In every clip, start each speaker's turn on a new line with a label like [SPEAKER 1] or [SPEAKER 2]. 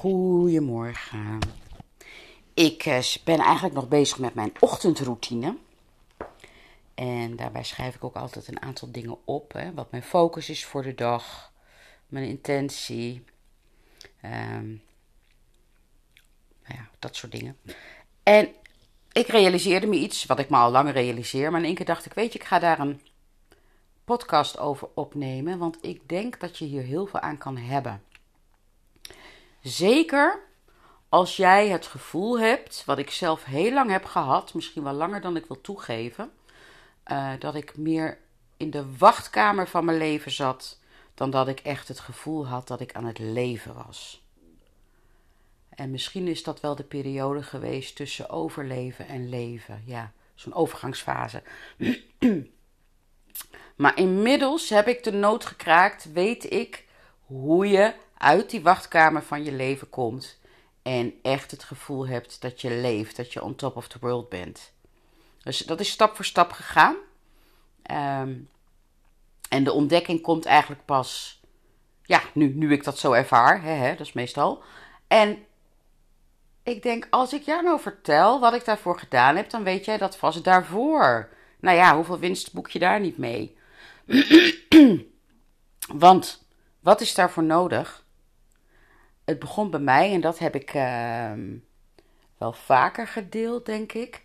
[SPEAKER 1] Goedemorgen. Ik eh, ben eigenlijk nog bezig met mijn ochtendroutine. En daarbij schrijf ik ook altijd een aantal dingen op. Hè, wat mijn focus is voor de dag, mijn intentie. Um, nou ja, dat soort dingen. En ik realiseerde me iets, wat ik me al langer realiseer. Maar in één keer dacht ik, weet je, ik ga daar een podcast over opnemen. Want ik denk dat je hier heel veel aan kan hebben. Zeker als jij het gevoel hebt, wat ik zelf heel lang heb gehad, misschien wel langer dan ik wil toegeven, uh, dat ik meer in de wachtkamer van mijn leven zat dan dat ik echt het gevoel had dat ik aan het leven was. En misschien is dat wel de periode geweest tussen overleven en leven. Ja, zo'n overgangsfase. maar inmiddels heb ik de nood gekraakt, weet ik hoe je uit die wachtkamer van je leven komt en echt het gevoel hebt dat je leeft, dat je on top of the world bent. Dus dat is stap voor stap gegaan. Ehm, en de ontdekking komt eigenlijk pas, ja, nu, nu ik dat zo ervaar, hè, hè, dat is meestal. En ik denk, als ik jou nou vertel wat ik daarvoor gedaan heb, dan weet jij dat vast daarvoor. Nou ja, hoeveel winst boek je daar niet mee? Want wat is daarvoor nodig? Het begon bij mij en dat heb ik ehm, wel vaker gedeeld, denk ik.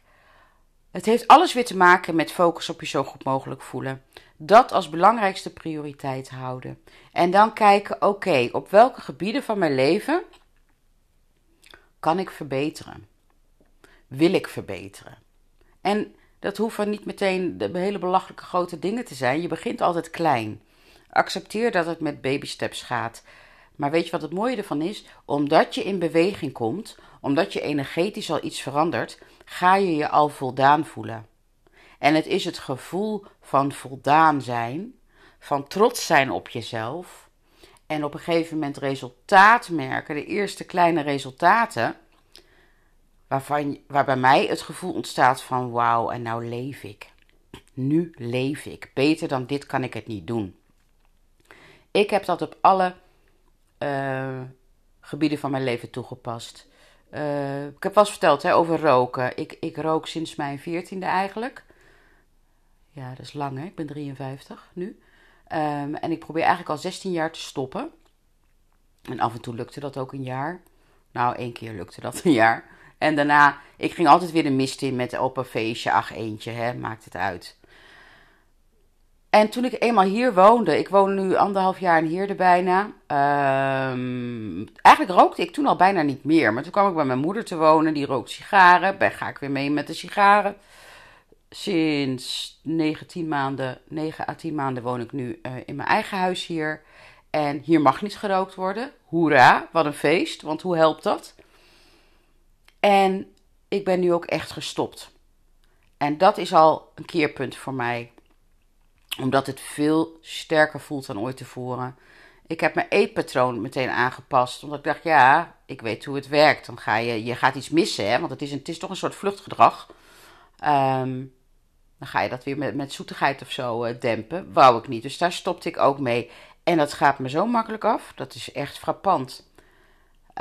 [SPEAKER 1] Het heeft alles weer te maken met focus op je zo goed mogelijk voelen. Dat als belangrijkste prioriteit houden. En dan kijken, oké, op welke gebieden van mijn leven kan ik verbeteren? Wil ik verbeteren? En dat hoeven niet meteen de hele belachelijke grote dingen te zijn. Je begint altijd klein. Accepteer dat het met baby steps gaat. Maar weet je wat het mooie ervan is? Omdat je in beweging komt, omdat je energetisch al iets verandert, ga je je al voldaan voelen. En het is het gevoel van voldaan zijn, van trots zijn op jezelf en op een gegeven moment resultaat merken, de eerste kleine resultaten, waarvan, waar bij mij het gevoel ontstaat van wauw, en nou leef ik. Nu leef ik. Beter dan dit kan ik het niet doen. Ik heb dat op alle uh, gebieden van mijn leven toegepast. Uh, ik heb eens verteld hè, over roken. Ik, ik rook sinds mijn veertiende eigenlijk. Ja, dat is lang hè. Ik ben 53 nu. Um, en ik probeer eigenlijk al 16 jaar te stoppen. En af en toe lukte dat ook een jaar. Nou, één keer lukte dat een jaar. En daarna, ik ging altijd weer de mist in met op een feestje. Ach, eentje, hè, maakt het uit. En toen ik eenmaal hier woonde, ik woon nu anderhalf jaar in Heerde bijna. Um, eigenlijk rookte ik toen al bijna niet meer. Maar toen kwam ik bij mijn moeder te wonen, die rookt sigaren. Ben ga ik weer mee met de sigaren. Sinds 9, maanden, 9 à 10 maanden woon ik nu uh, in mijn eigen huis hier. En hier mag niet gerookt worden. Hoera, wat een feest, want hoe helpt dat? En ik ben nu ook echt gestopt. En dat is al een keerpunt voor mij omdat het veel sterker voelt dan ooit tevoren. Ik heb mijn eetpatroon meteen aangepast. Omdat ik dacht, ja, ik weet hoe het werkt. Dan ga je, je gaat iets missen, hè, want het is, een, het is toch een soort vluchtgedrag. Um, dan ga je dat weer met, met zoetigheid of zo uh, dempen. Wou ik niet. Dus daar stopte ik ook mee. En dat gaat me zo makkelijk af. Dat is echt frappant.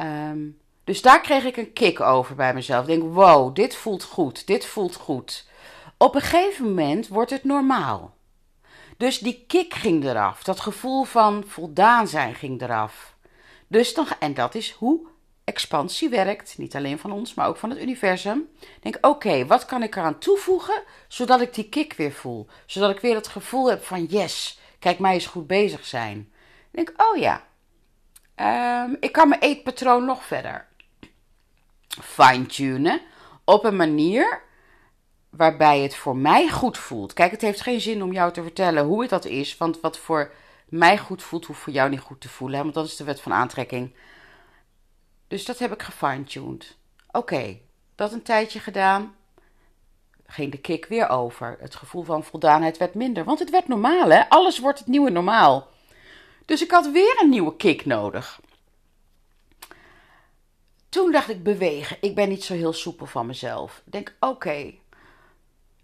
[SPEAKER 1] Um, dus daar kreeg ik een kick over bij mezelf. Ik denk, wow, dit voelt goed. Dit voelt goed. Op een gegeven moment wordt het normaal. Dus die kick ging eraf. Dat gevoel van voldaan zijn ging eraf. Dus dan, en dat is hoe expansie werkt. Niet alleen van ons, maar ook van het universum. Denk, oké, wat kan ik eraan toevoegen zodat ik die kick weer voel? Zodat ik weer het gevoel heb van yes, kijk, mij is goed bezig zijn. Denk, oh ja, um, ik kan mijn eetpatroon nog verder fine-tunen op een manier waarbij het voor mij goed voelt. Kijk, het heeft geen zin om jou te vertellen hoe het dat is, want wat voor mij goed voelt, hoeft voor jou niet goed te voelen, want dat is de wet van aantrekking. Dus dat heb ik gefine-tuned. Oké, dat een tijdje gedaan. Ging de kick weer over. Het gevoel van voldaanheid werd minder, want het werd normaal, hè? Alles wordt het nieuwe normaal. Dus ik had weer een nieuwe kick nodig. Toen dacht ik bewegen. Ik ben niet zo heel soepel van mezelf. Ik denk, oké,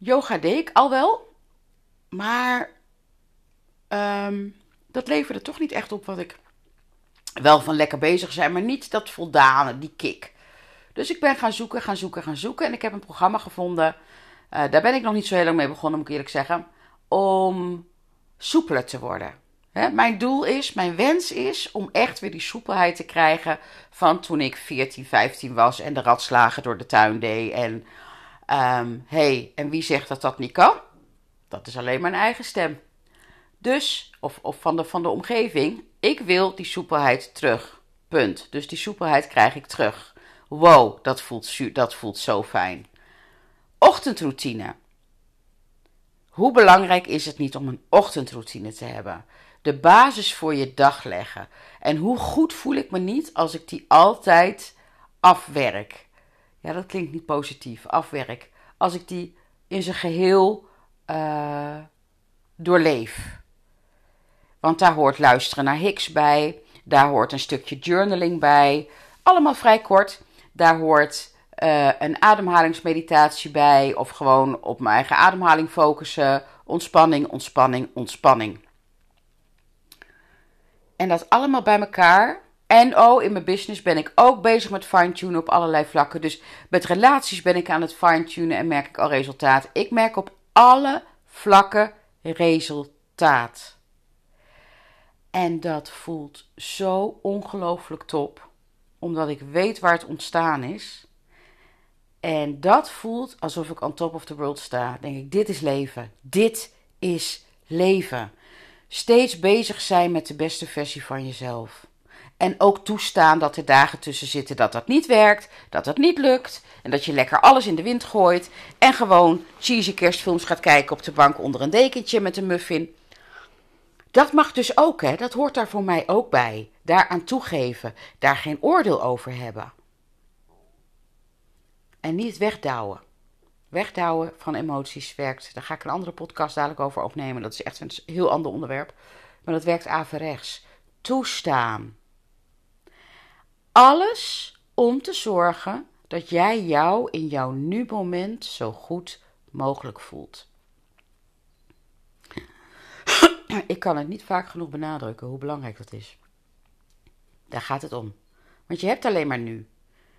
[SPEAKER 1] Yoga deed ik al wel, maar um, dat leverde toch niet echt op wat ik wel van lekker bezig zijn, maar niet dat voldane, die kick. Dus ik ben gaan zoeken, gaan zoeken, gaan zoeken. En ik heb een programma gevonden. Uh, daar ben ik nog niet zo heel lang mee begonnen, moet ik eerlijk zeggen. Om soepeler te worden. mijn doel is, mijn wens is om echt weer die soepelheid te krijgen van toen ik 14, 15 was en de ratslagen door de tuin deed. En um, hey, en wie zegt dat dat niet kan? Dat is alleen mijn eigen stem. Dus, of, of van, de, van de omgeving, ik wil die soepelheid terug. Punt. Dus die soepelheid krijg ik terug. Wow, dat voelt, dat voelt zo fijn. Ochtendroutine. Hoe belangrijk is het niet om een ochtendroutine te hebben? De basis voor je dag leggen. En hoe goed voel ik me niet als ik die altijd afwerk? Ja, dat klinkt niet positief. Afwerk. Als ik die in zijn geheel uh, doorleef. Want daar hoort luisteren naar Hicks bij. Daar hoort een stukje journaling bij. Allemaal vrij kort. Daar hoort uh, een ademhalingsmeditatie bij. Of gewoon op mijn eigen ademhaling focussen. Ontspanning, ontspanning, ontspanning. En dat allemaal bij elkaar. En oh, in mijn business ben ik ook bezig met fine-tunen op allerlei vlakken. Dus met relaties ben ik aan het fine-tunen en merk ik al resultaat. Ik merk op alle vlakken resultaat. En dat voelt zo ongelooflijk top, omdat ik weet waar het ontstaan is. En dat voelt alsof ik on top of the world sta. Denk ik, dit is leven. Dit is leven. Steeds bezig zijn met de beste versie van jezelf. En ook toestaan dat er dagen tussen zitten dat dat niet werkt, dat dat niet lukt. En dat je lekker alles in de wind gooit. En gewoon cheesy kerstfilms gaat kijken op de bank onder een dekentje met een muffin. Dat mag dus ook, hè? Dat hoort daar voor mij ook bij. Daaraan toegeven, daar geen oordeel over hebben. En niet wegdouwen. Wegdouwen van emoties werkt. Daar ga ik een andere podcast dadelijk over opnemen. Dat is echt een heel ander onderwerp. Maar dat werkt averechts. Toestaan. Alles om te zorgen dat jij jou in jouw nu-moment zo goed mogelijk voelt. Ik kan het niet vaak genoeg benadrukken hoe belangrijk dat is. Daar gaat het om. Want je hebt alleen maar nu.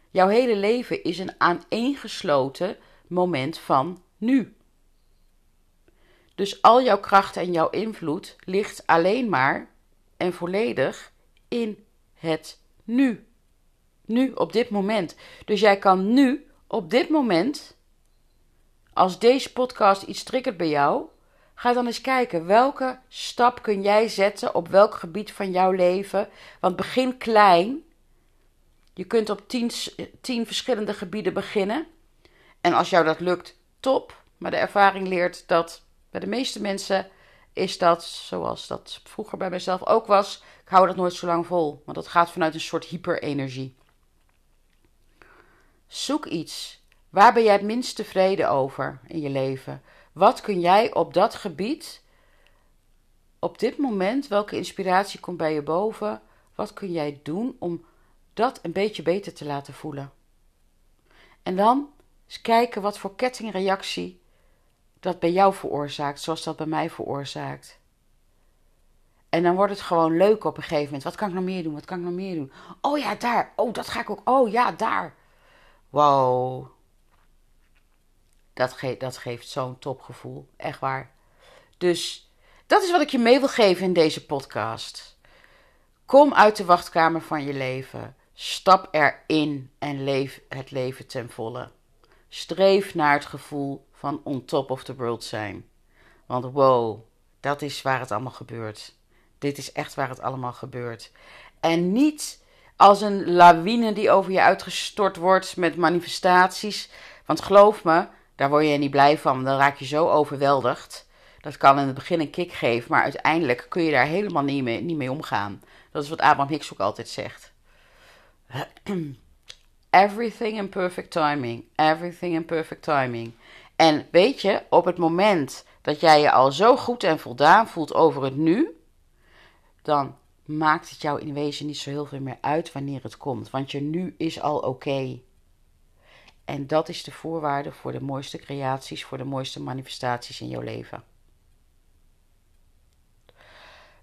[SPEAKER 1] Jouw hele leven is een aaneengesloten moment van nu. Dus al jouw kracht en jouw invloed ligt alleen maar en volledig in het nu. Nu, op dit moment. Dus jij kan nu, op dit moment, als deze podcast iets triggert bij jou, Ga dan eens kijken welke stap kun jij zetten op welk gebied van jouw leven. Want begin klein. Je kunt op tien, tien verschillende gebieden beginnen. En als jou dat lukt, top. Maar de ervaring leert dat bij de meeste mensen is dat, zoals dat vroeger bij mezelf ook was, ik hou dat nooit zo lang vol. Want dat gaat vanuit een soort hyperenergie. Zoek iets. Waar ben jij het minst tevreden over in je leven? Wat kun jij op dat gebied, op dit moment, welke inspiratie komt bij je boven? Wat kun jij doen om dat een beetje beter te laten voelen? En dan eens kijken wat voor kettingreactie dat bij jou veroorzaakt, zoals dat bij mij veroorzaakt. En dan wordt het gewoon leuk op een gegeven moment. Wat kan ik nog meer doen? Wat kan ik nog meer doen? Oh ja, daar. Oh, dat ga ik ook. Oh ja, daar. Wow. Dat, dat geeft zo'n topgevoel. Echt waar. Dus dat is wat ik je mee wil geven in deze podcast. Kom uit de wachtkamer van je leven. Stap erin en leef het leven ten volle. Streef naar het gevoel van on top of the world zijn. Want wow, dat is waar het allemaal gebeurt. Dit is echt waar het allemaal gebeurt. En niet als een lawine die over je uitgestort wordt met manifestaties. Want geloof me, daar word je niet blij van. Dan raak je zo overweldigd. Dat kan in het begin een kick geven, maar uiteindelijk kun je daar helemaal niet mee, niet mee omgaan. Dat is wat Abraham Hicks ook altijd zegt. Everything in perfect timing. Everything in perfect timing. En weet je, op het moment dat jij je al zo goed en voldaan voelt over het nu, dan maakt het jou in wezen niet zo heel veel meer uit wanneer het komt. Want je nu is al oké. En dat is de voorwaarde voor de mooiste creaties, voor de mooiste manifestaties in jouw leven.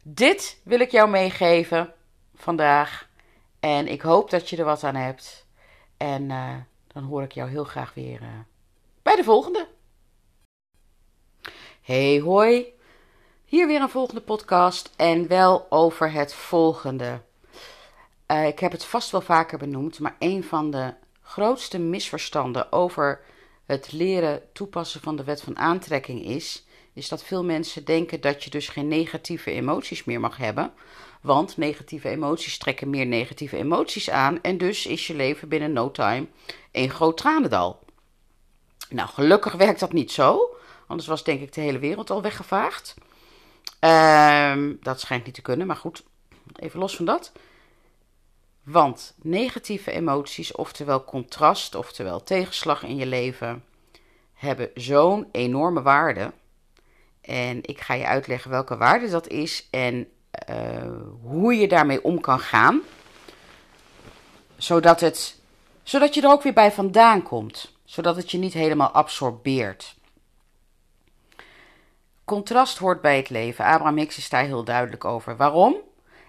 [SPEAKER 1] Dit wil ik jou meegeven vandaag. En ik hoop dat je er wat aan hebt. En uh, dan hoor ik jou heel graag weer uh, bij de volgende. Hey hoi. Hier weer een volgende podcast. En wel over het volgende. Uh, ik heb het vast wel vaker benoemd. Maar een van de grootste misverstanden over het leren toepassen van de wet van aantrekking is, is dat veel mensen denken dat je dus geen negatieve emoties meer mag hebben. Want negatieve emoties trekken meer negatieve emoties aan. En dus is je leven binnen no time een groot tranendal. Nou, gelukkig werkt dat niet zo. Anders was denk ik de hele wereld al weggevaagd. Um, dat schijnt niet te kunnen, maar goed, even los van dat. Want negatieve emoties, oftewel contrast, oftewel tegenslag in je leven, hebben zo'n enorme waarde. En ik ga je uitleggen welke waarde dat is en uh, hoe je daarmee om kan gaan. Zodat, het, zodat je er ook weer bij vandaan komt. Zodat het je niet helemaal absorbeert. Contrast hoort bij het leven. Abraham Hicks is daar heel duidelijk over. Waarom?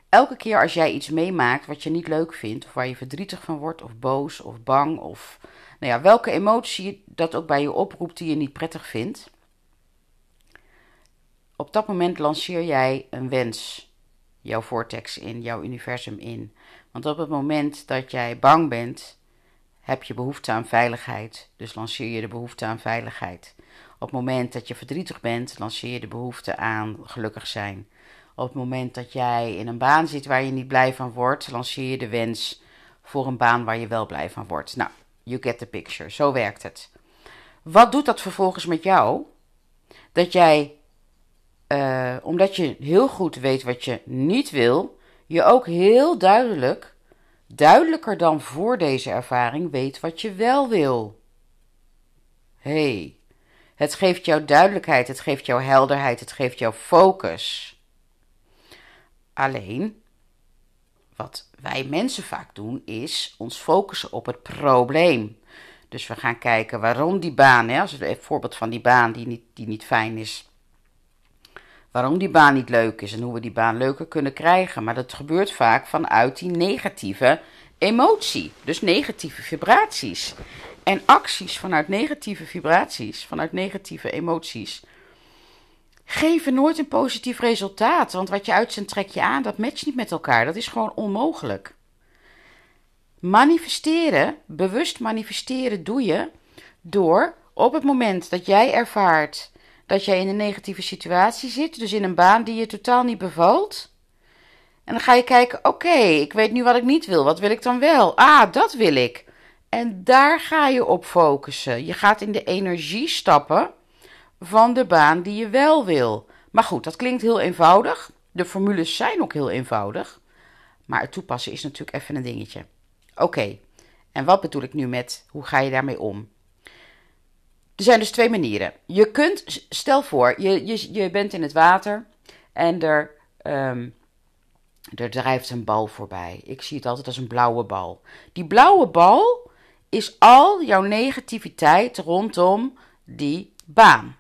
[SPEAKER 1] Elke keer als jij iets meemaakt wat je niet leuk vindt, of waar je verdrietig van wordt, of boos, of bang, of nou ja, welke emotie dat ook bij je oproept die je niet prettig vindt, op dat moment lanceer jij een wens, jouw vortex in, jouw universum in. Want op het moment dat jij bang bent, heb je behoefte aan veiligheid, dus lanceer je de behoefte aan veiligheid. Op het moment dat je verdrietig bent, lanceer je de behoefte aan gelukkig zijn. Op het moment dat jij in een baan zit waar je niet blij van wordt, lanceer je de wens voor een baan waar je wel blij van wordt. Nou, you get the picture. Zo werkt het. Wat doet dat vervolgens met jou? Dat jij, uh, omdat je heel goed weet wat je niet wil, je ook heel duidelijk, duidelijker dan voor deze ervaring, weet wat je wel wil. hey, het geeft jou duidelijkheid, het geeft jou helderheid, het geeft jou focus. Alleen, wat wij mensen vaak doen, is ons focussen op het probleem. Dus we gaan kijken waarom die baan, hè, als even voorbeeld van die baan die niet, die niet fijn is, waarom die baan niet leuk is en hoe we die baan leuker kunnen krijgen. Maar dat gebeurt vaak vanuit die negatieve emotie, dus negatieve vibraties. En acties vanuit negatieve vibraties, vanuit negatieve emoties, geven nooit een positief resultaat. Want wat je uitzendt, trek je aan. Dat matcht niet met elkaar. Dat is gewoon onmogelijk. Manifesteren, bewust manifesteren, doe je door op het moment dat jij ervaart dat jij in een negatieve situatie zit, dus in een baan die je totaal niet bevalt. En dan ga je kijken: oké, ik weet nu wat ik niet wil. Wat wil ik dan wel? Ah, dat wil ik. En daar ga je op focussen. Je gaat in de energie stappen van de baan die je wel wil. Maar goed, dat klinkt heel eenvoudig. De formules zijn ook heel eenvoudig. Maar het toepassen is natuurlijk even een dingetje. Oké, en wat bedoel ik nu met hoe ga je daarmee om? Er zijn dus twee manieren. Je kunt, stel voor, je, je, je bent in het water en er, um, er drijft een bal voorbij. Ik zie het altijd als een blauwe bal. Die blauwe bal is al jouw negativiteit rondom die baan.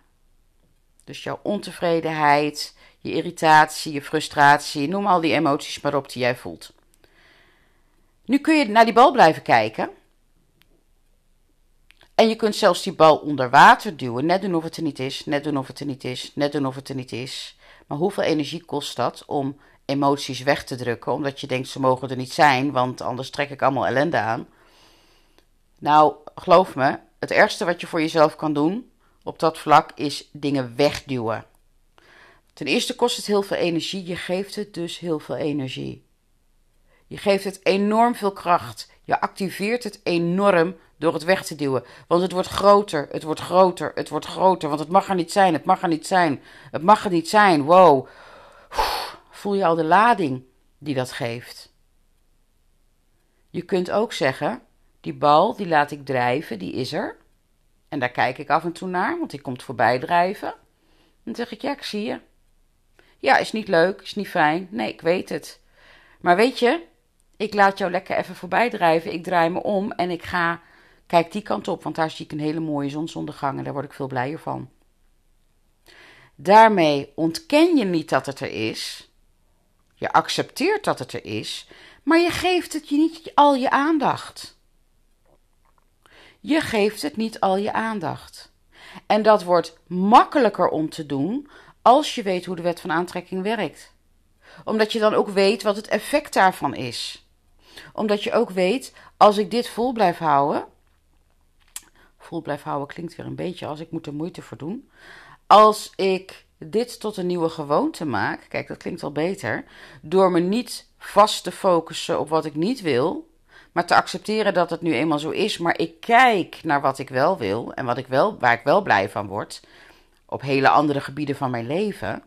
[SPEAKER 1] Dus jouw ontevredenheid, je irritatie, je frustratie, noem al die emoties maar op die jij voelt. Nu kun je naar die bal blijven kijken. En je kunt zelfs die bal onder water duwen. Net doen of het er niet is, net doen of het er niet is, net doen of het er niet is. Maar hoeveel energie kost dat om emoties weg te drukken? Omdat je denkt ze mogen er niet zijn, want anders trek ik allemaal ellende aan. Nou, geloof me, het ergste wat je voor jezelf kan doen op dat vlak is dingen wegduwen. Ten eerste kost het heel veel energie. Je geeft het dus heel veel energie. Je geeft het enorm veel kracht. Je activeert het enorm door het weg te duwen. Want het wordt groter, het wordt groter, het wordt groter. Want het mag er niet zijn, het mag er niet zijn. Het mag er niet zijn. Wow. Voel je al de lading die dat geeft? Je kunt ook zeggen: die bal die laat ik drijven, die is er. En daar kijk ik af en toe naar, want die komt voorbij drijven. Dan zeg ik, ja, ik zie je. Ja, is niet leuk, is niet fijn. Nee, ik weet het. Maar weet je, ik laat jou lekker even voorbij drijven. Ik draai me om en ik ga, kijk die kant op, want daar zie ik een hele mooie zonsondergang en daar word ik veel blijer van. Daarmee ontken je niet dat het er is. Je accepteert dat het er is, maar je geeft het je niet al je aandacht. Je geeft het niet al je aandacht. En dat wordt makkelijker om te doen als je weet hoe de wet van aantrekking werkt. Omdat je dan ook weet wat het effect daarvan is. Omdat je ook weet, als ik dit vol blijf houden. Vol blijf houden klinkt weer een beetje als ik moet er moeite voor doen. Als ik dit tot een nieuwe gewoonte maak, kijk, dat klinkt al beter, door me niet vast te focussen op wat ik niet wil, maar te accepteren dat het nu eenmaal zo is, maar ik kijk naar wat ik wel wil en wat ik wel, waar ik wel blij van word, op hele andere gebieden van mijn leven,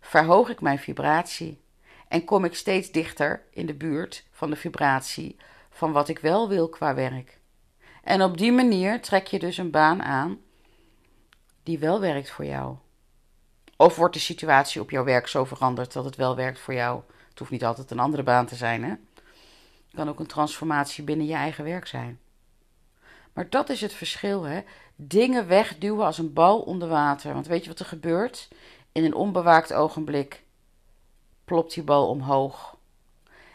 [SPEAKER 1] verhoog ik mijn vibratie en kom ik steeds dichter in de buurt van de vibratie van wat ik wel wil qua werk. En op die manier trek je dus een baan aan die wel werkt voor jou. Of wordt de situatie op jouw werk zo veranderd dat het wel werkt voor jou? Het hoeft niet altijd een andere baan te zijn, hè? Kan ook een transformatie binnen je eigen werk zijn. Maar dat is het verschil, hè? Dingen wegduwen als een bal onder water. Want weet je wat er gebeurt? In een onbewaakt ogenblik plopt die bal omhoog.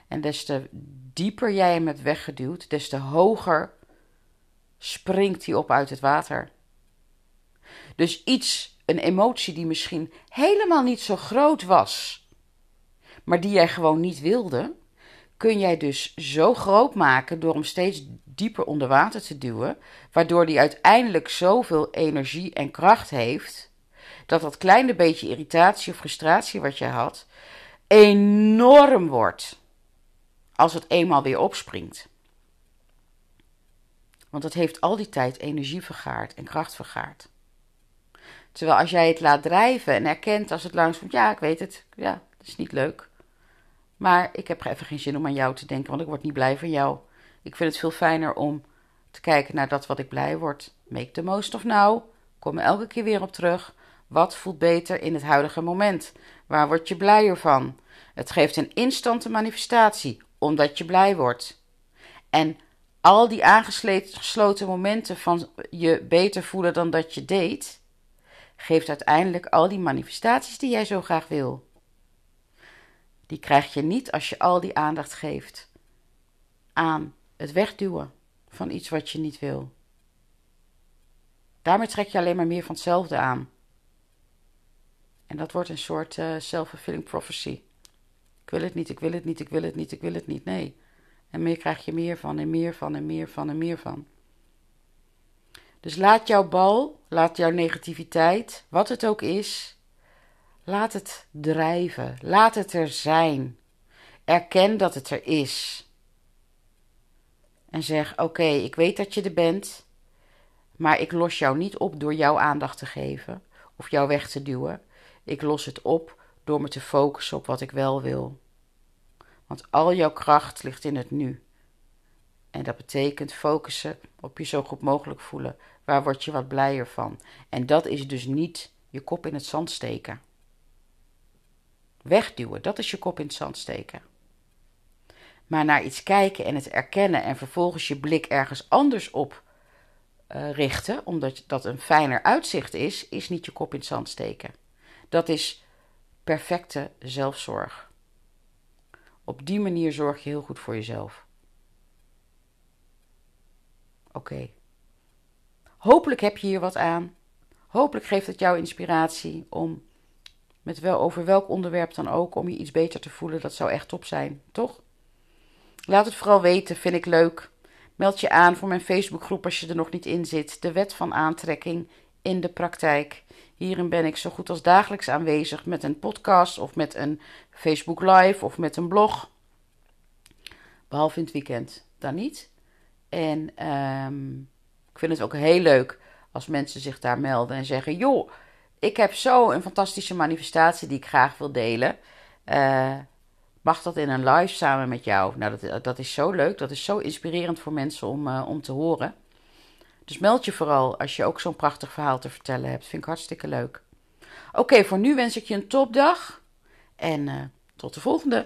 [SPEAKER 1] En des te dieper jij hem hebt weggeduwd, des te hoger springt hij op uit het water. Dus iets, een emotie die misschien helemaal niet zo groot was, maar die jij gewoon niet wilde, kun jij dus zo groot maken door hem steeds dieper onder water te duwen, waardoor die uiteindelijk zoveel energie en kracht heeft, dat dat kleine beetje irritatie of frustratie wat je had, enorm wordt als het eenmaal weer opspringt. Want het heeft al die tijd energie vergaard en kracht vergaard. Terwijl als jij het laat drijven en erkent als het langskomt, ja, ik weet het, ja, dat is niet leuk. Maar ik heb even geen zin om aan jou te denken, want ik word niet blij van jou. Ik vind het veel fijner om te kijken naar dat wat ik blij word. Make the most of now. Kom er elke keer weer op terug. Wat voelt beter in het huidige moment? Waar word je blijer van? Het geeft een instante manifestatie, omdat je blij wordt. En al die aangesloten momenten van je beter voelen dan dat je deed, geeft uiteindelijk al die manifestaties die jij zo graag wil. Die krijg je niet als je al die aandacht geeft aan het wegduwen van iets wat je niet wil. Daarmee trek je alleen maar meer van hetzelfde aan. En dat wordt een soort uh, self-fulfilling prophecy. Ik wil het niet, ik wil het niet, ik wil het niet, ik wil het niet. Nee. En meer krijg je meer van en meer van en meer van en meer van. Dus laat jouw bal, laat jouw negativiteit, wat het ook is, laat het drijven. Laat het er zijn. Erken dat het er is. En zeg: Oké, ik weet dat je er bent, maar ik los jou niet op door jouw aandacht te geven of jou weg te duwen. Ik los het op door me te focussen op wat ik wel wil. Want al jouw kracht ligt in het nu. En dat betekent focussen op je zo goed mogelijk voelen. Waar word je wat blijer van? En dat is dus niet je kop in het zand steken. Wegduwen, dat is je kop in het zand steken. Maar naar iets kijken en het erkennen en vervolgens je blik ergens anders op uh, richten, omdat dat een fijner uitzicht is, is niet je kop in het zand steken. Dat is perfecte zelfzorg. Op die manier zorg je heel goed voor jezelf. Oké. Hopelijk heb je hier wat aan. Hopelijk geeft het jou inspiratie om met wel over welk onderwerp dan ook om je iets beter te voelen. Dat zou echt top zijn, toch? Laat het vooral weten, vind ik leuk. Meld je aan voor mijn Facebookgroep als je er nog niet in zit. De wet van aantrekking in de praktijk. Hierin ben ik zo goed als dagelijks aanwezig met een podcast of met een Facebook Live of met een blog. Behalve in het weekend, dan niet. En um, ik vind het ook heel leuk als mensen zich daar melden en zeggen: Joh, ik heb zo een fantastische manifestatie die ik graag wil delen. Uh, mag dat in een live samen met jou? Nou, dat, dat is zo leuk. Dat is zo inspirerend voor mensen om, uh, om te horen. Dus meld je vooral als je ook zo'n prachtig verhaal te vertellen hebt. Vind ik hartstikke leuk. Oké, voor nu wens ik je een topdag. En uh, tot de volgende.